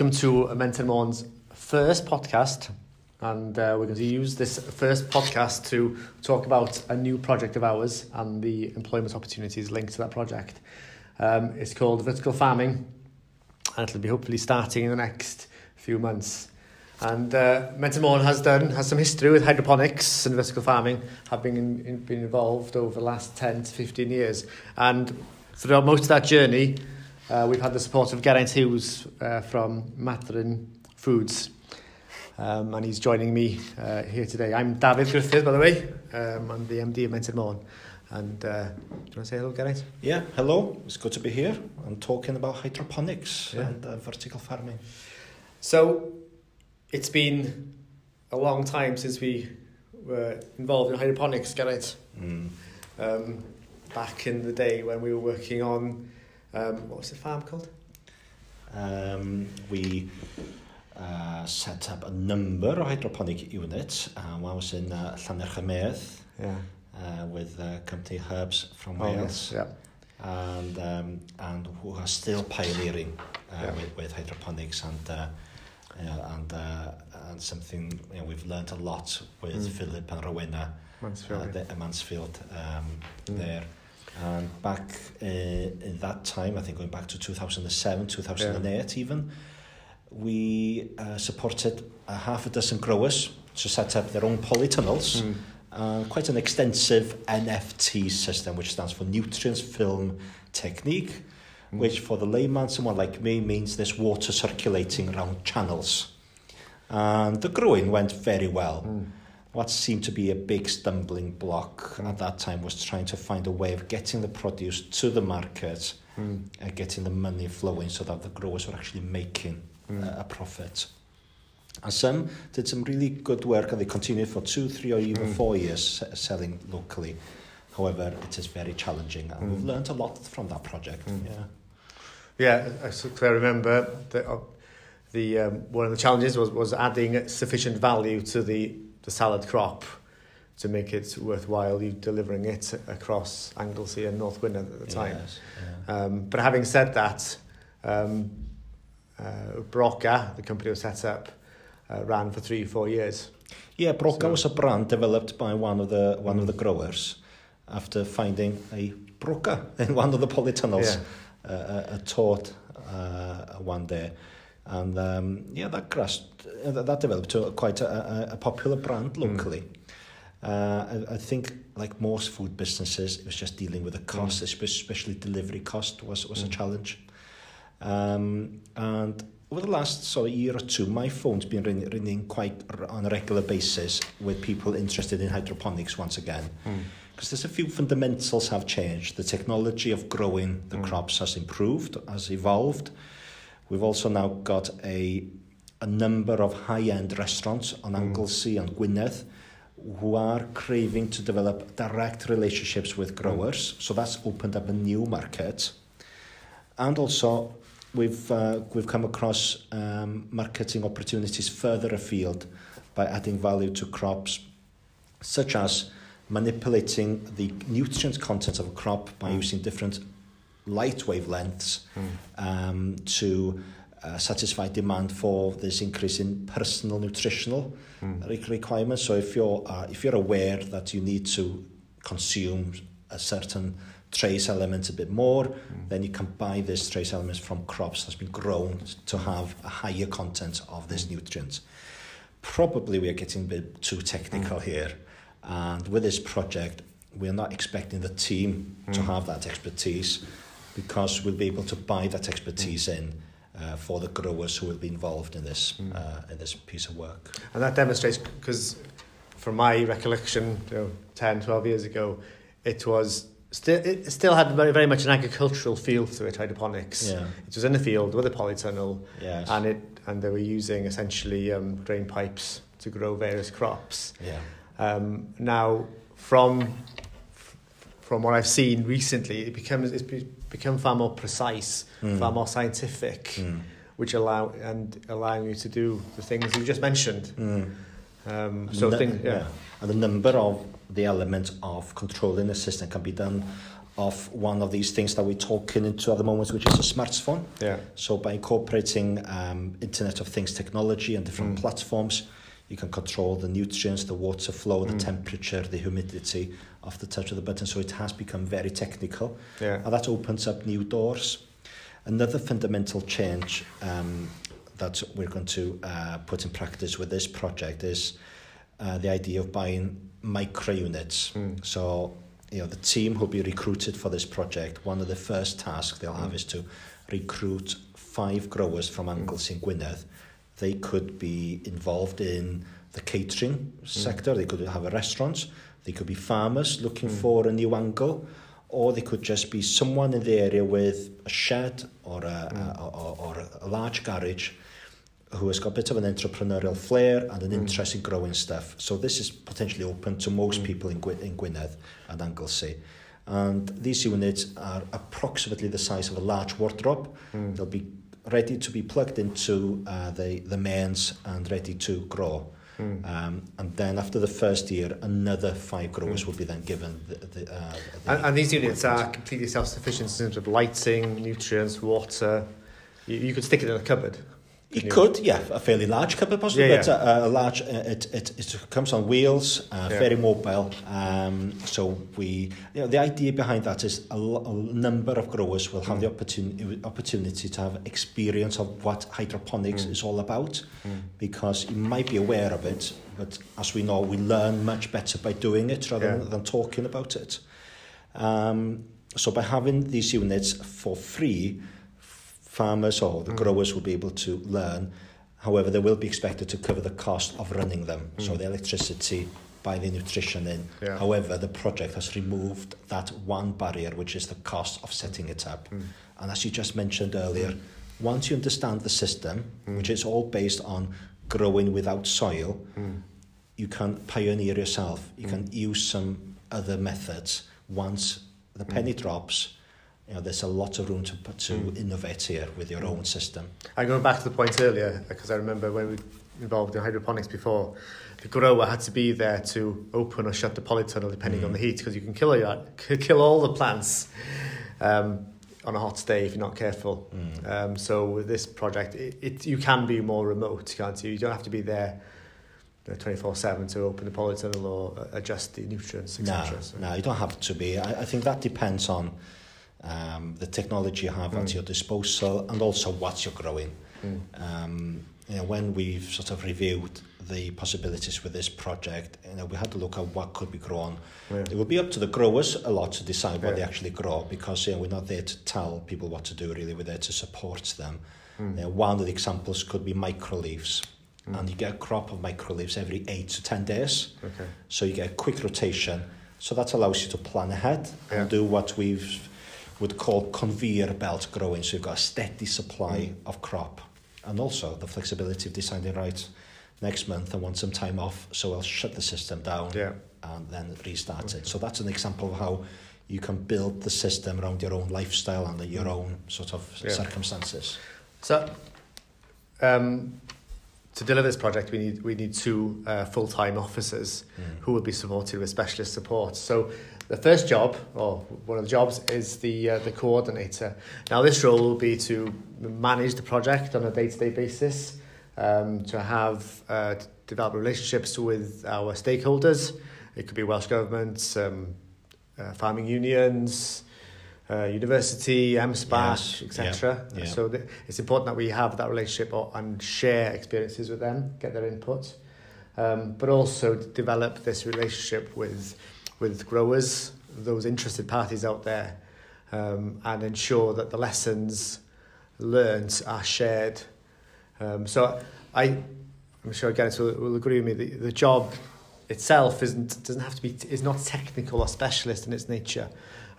welcome to Menter Môn's first podcast. And uh, we're going to use this first podcast to talk about a new project of ours and the employment opportunities linked to that project. Um, it's called Vertical Farming, and it'll be hopefully starting in the next few months. And uh, Morn has done has some history with hydroponics and vertical farming, have in, in, been involved over the last 10 to 15 years. And throughout most of that journey, uh, we've had the support of Geraint Hughes uh, from Mathurin Foods. Um, and he's joining me uh, here today. I'm David Griffith, by the way. Um, I'm the MD of Menter Môn. And uh, do you want to say hello, Geraint? Yeah, hello. It's good to be here. I'm talking about hydroponics Yeah. and uh, vertical farming. So, it's been a long time since we were involved in hydroponics, Geraint. Mm. Um, back in the day when we were working on, Um, what was the farm called? Um, we uh, set up a number of hydroponic units. Uh, one was in uh, Llanelchymeth yeah. uh, with uh, company Herbs from oh, Wales. Yes, yeah. And, um, and who are still pioneering uh, yeah. with, with hydroponics and uh, yeah, and uh, and something you know, we've learned a lot with mm. Philip and Rowena Mansfield, uh, the, uh, Mansfield um, mm. there. And back uh, in that time, I think going back to 2007, 2008 even, we uh, supported a half a dozen growers to set up their own polytunnels Mm. uh, quite an extensive NFT system, which stands for Nutrients Film Technique, Mm. which for the layman, someone like me, means there's water circulating around channels. And the growing went very well. Mm. What seemed to be a big stumbling block Mm. at that time was trying to find a way of getting the produce to the market Mm. and getting the money flowing so that the growers were actually making Mm. uh, a profit. And some did some really good work and they continued for two, three, or even Mm. four years selling locally. However, it is very challenging and we've Mm. learned a lot from that project. Mm. Yeah. Yeah, I clearly remember that uh, the um, one of the challenges was, was adding sufficient value to the, the salad crop to make it worthwhile you delivering it across Anglesey and North Gwynedd at the time. Yes, yeah. Um, but having said that, um, uh, Broga, the company was set up, uh, ran for three, four years. Yeah, Broga So- was a brand developed by one of the one of Mm. the growers after finding a Broga in one of the polytunnels Yeah. uh, uh, taught uh, one day. And um, yeah, that crashed, uh, that developed to quite a, a, a popular brand Mm. locally. Uh, I, I think, like most food businesses, it was just dealing with the cost, espe- especially delivery cost was, was a Mm. challenge. Um, and over the last sort of year or two, my phone's been ring, ringing quite on a regular basis with people interested in hydroponics once again. Mm. Because there's a few fundamentals have changed. The technology of growing the Mm. crops has improved, has evolved. We've also now got a, a number of high-end restaurants on Mm. Anglesey and Gwynedd who are craving to develop direct relationships with growers. So that's opened up a new market. And also, we've, uh, we've come across um, marketing opportunities further afield by adding value to crops, such as manipulating the nutrient content of a crop by Mm. using different light wavelengths Mm. um, to uh, satisfy demand for this increase in personal nutritional Mm. re- requirements. So if you're uh, if you're aware that you need to consume a certain trace element a bit more, Mm. then you can buy this trace elements from crops that's been grown to have a higher content of this Mm. nutrient. Probably we are getting a bit too technical Mm. here, and with this project, we are not expecting the team to Mm. have that expertise because we'll be able to buy that expertise mm. in uh, for the growers who will be involved in this mm. uh, in this piece of work. And that demonstrates because from my recollection, you know, 10, 12 years ago, it was still it still had very very much an agricultural feel to it hydroponics. Yeah. It was in the field with a polytunnel yes. and it and they were using essentially um, drain pipes to grow various crops. Yeah. Um, now from from what I've seen recently, it becomes it's become far more precise, Mm. far more scientific, Mm. which allow and allowing you to do the things you just mentioned. Mm. Um, So things, yeah. And the number of the elements of controlling the system can be done of one of these things that we're talking into at the moment, which is a smartphone. Yeah. So by incorporating um, Internet of Things technology and different Mm. platforms, you can control the nutrients, the water flow, the Mm. temperature, the humidity of the touch of the button. So it has become very technical. Yeah. And that opens up new doors. Another fundamental change um, that we're going to uh, put in practice with this project is uh, the idea of buying micro units. Mm. So, you know, the team who'll be recruited for this project, one of the first tasks they'll have Mm. is to recruit five growers from Mm. Anglesey in Gwynedd. They could be involved in the catering sector, they could have a restaurant, they could be farmers looking Mm. for a new angle, or they could just be someone in the area with a shed or a, Mm. a, or, or a large garage who has got a bit of an entrepreneurial flair and an Mm. interest in growing stuff. So this is potentially open to most Mm. people in, in Gwynedd and Anglesey. And these units are approximately the size of a large wardrobe. Mm. They'll be ready to be plugged into uh, the, the mains and ready to grow. Mm. Um, and then after the first year, another five growers Mm. will be then given the... the, uh, the And, and these units are completely self-sufficient in terms of lighting, nutrients, water. You, you could stick it in a cupboard. It you? could, yeah, a fairly large cupboard possibly, yeah, but yeah. A, a large, uh, it, it, it comes on wheels, uh, yeah. very mobile. Um, so we, you know, the idea behind that is a, a number of growers will have mm. the opportunity, opportunity to have experience of what hydroponics mm. is all about, mm. because you might be aware of it, but as we know, we learn much better by doing it rather yeah. than, than talking about it. Um, so by having these units for free, farmers or the mm. growers will be able to learn. However, they will be expected to cover the cost of running them. Mm. So hmm. the electricity, by the nutrition in. Yeah. However, the project has removed that one barrier, which is the cost of setting it up. Mm. And as you just mentioned earlier, hmm. once you understand the system, mm. which is all based on growing without soil, mm. you can pioneer yourself. You mm. can use some other methods once the hmm. penny drops you know, there's a lot of room to, to Mm. innovate here with your own system. And going back to the point earlier, because I remember when we were involved in hydroponics before, the grower had to be there to open or shut the polytunnel depending Mm. on the heat, because you can kill your, kill all the plants um, on a hot day if you're not careful. Mm. Um, so with this project, it, it, you can be more remote, can't you? You don't have to be there twenty four seven to open the polytunnel or uh, adjust the nutrients, No, etc. So- no, you don't have to be. I, I think that depends on um, the technology you have at Mm. your disposal and also what you're growing. Mm. Um, you know, when we've sort of reviewed the possibilities with this project, you know, we had to look at what could be grown. Yeah. It will be up to the growers a lot to decide what Yeah. they actually grow because you know, we're not there to tell people what to do, really. We're there to support them. Mm. You know, one of the examples could be micro leaves. Mm. And you get a crop of micro leaves every eight to 10 days. Okay. So you get a quick rotation. So that allows you to plan ahead Yeah. and do what we've would call conveyor belt growing, so you've got a steady supply mm. of crop. And also the flexibility of deciding, right, next month I want some time off, so I'll shut the system down yeah. and then restart okay. it. So that's an example of how you can build the system around your own lifestyle and your own sort of yeah. circumstances. So, um, to deliver this project, we need we need two uh, full time officers Mm. who will be supported with specialist support. So, the first job, or one of the jobs, is the uh, the coordinator. Now, this role will be to manage the project on a day to day basis, um, to have uh, to develop relationships with our stakeholders. It could be Welsh government, um, uh, farming unions, uh, university, MSPAT, Yes, etc. yeah, yeah. So th- it's important that we have that relationship or, and share experiences with them, get their input, um, but also develop this relationship with with growers, those interested parties out there, um, and ensure that the lessons learned are shared. Um, so I, I'm sure Gareth will, will agree with me. The, the job itself isn't doesn't have to be is not technical or specialist in its nature.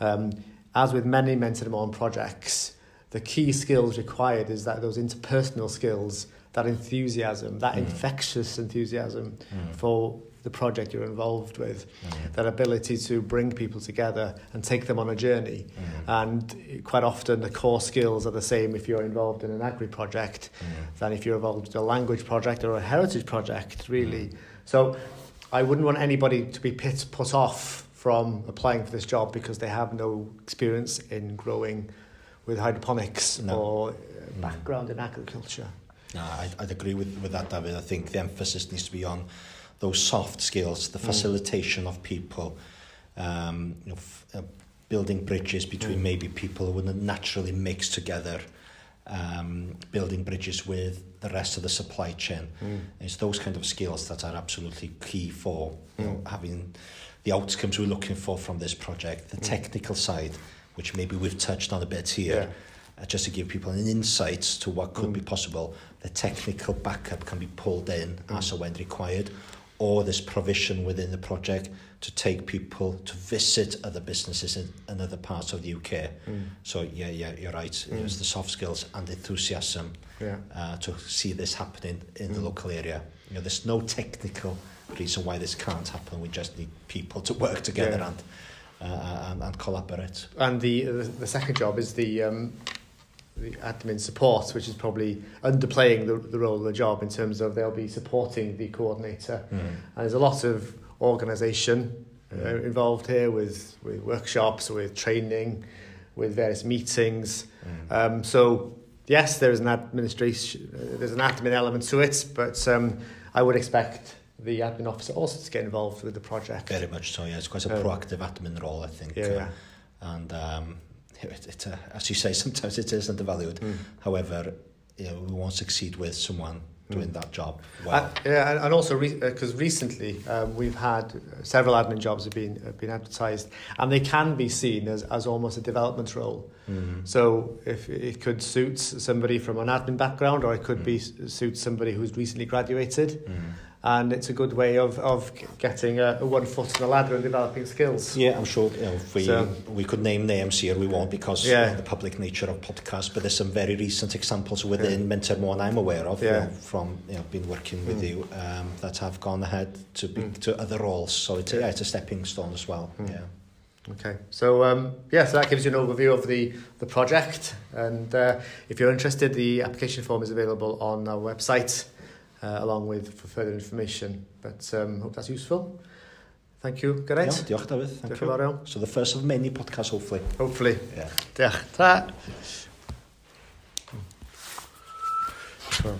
Um, as with many Menter Môn projects, the key skills required is that those interpersonal skills, that enthusiasm, that Mm. infectious enthusiasm Mm. for the project you're involved with, Mm. that ability to bring people together and take them on a journey. Mm. And quite often the core skills are the same if you're involved in an agri project Mm. than if you're involved in a language project or a heritage project, really. So I wouldn't want anybody to be pit, put off from applying for this job because they have no experience in growing with hydroponics No. or uh, background in agriculture. No, I'd, I'd agree with, with that, David. I think the emphasis needs to be on those soft skills, the Mm. facilitation of people, um, you know, f- uh, building bridges between Mm. maybe people who wouldn't naturally mix together, um, building bridges with the rest of the supply chain. Mm. It's those kind of skills that are absolutely key for you mm. know, hmm. having the outcomes we're looking for from this project, the mm. technical side, which maybe we've touched on a bit here, yeah. uh, just to give people an insight to what could mm. be hmm. possible. The technical backup can be pulled in mm. as hmm. and when required or this provision within the project to take people to visit other businesses in, in other parts of the UK. Mm. So yeah, yeah, you're right. Mm. It's the soft skills and enthusiasm yeah. uh, to see this happening in mm. the hmm. local area. You know, there's no technical reason why this can't happen. We just need people to work together yeah. and, uh, and and collaborate. And the the, the second job is the um, the admin support, which is probably underplaying the, the role of the job in terms of they'll be supporting the coordinator. And there's a lot of organisation uh, Mm. involved here with, with workshops, with training, with various meetings. Mm. Um, so yes, there is an administration, uh, there's an admin element to it, but um, I would expect the admin officer also to get involved with the project. Very much so. Yeah, it's quite a Um, proactive admin role, I think. Yeah, uh, and um, it, it, uh, as you say, sometimes it is undervalued. Mm. However, you know, we won't succeed with someone doing Mm. that job well. Uh, yeah, and, also because recently um, we've had uh, several admin jobs have been have been advertised, and they can be seen as, as almost a development role. mm. So if it could suit somebody from an admin background, or it could be Mm. suit somebody who's recently graduated, Mm. And it's a good way of of getting a, a one foot on the ladder and developing skills. Yeah, I'm sure you know, we, So- we could name names here, we won't because Yeah. the public nature of podcasts, but there's some very recent examples within Yeah. Menter Môn I'm aware of Yeah. you know, from you know, been working with Mm. you um, that have gone ahead to be, Mm. to other roles. So it's, Yeah. yeah, it's a stepping stone as well. Mm. Yeah. Okay, so um, yeah, so that gives you an overview of the, the project. And uh, if you're interested, the application form is available on our website, uh, along with for further information. But um, hope that's useful. Thank you, Geraint. Yeah, diolch, David. Thank diolch you. Iawn. So the first of many podcasts, hopefully. Hopefully. Yeah. Diolch. Ta. So,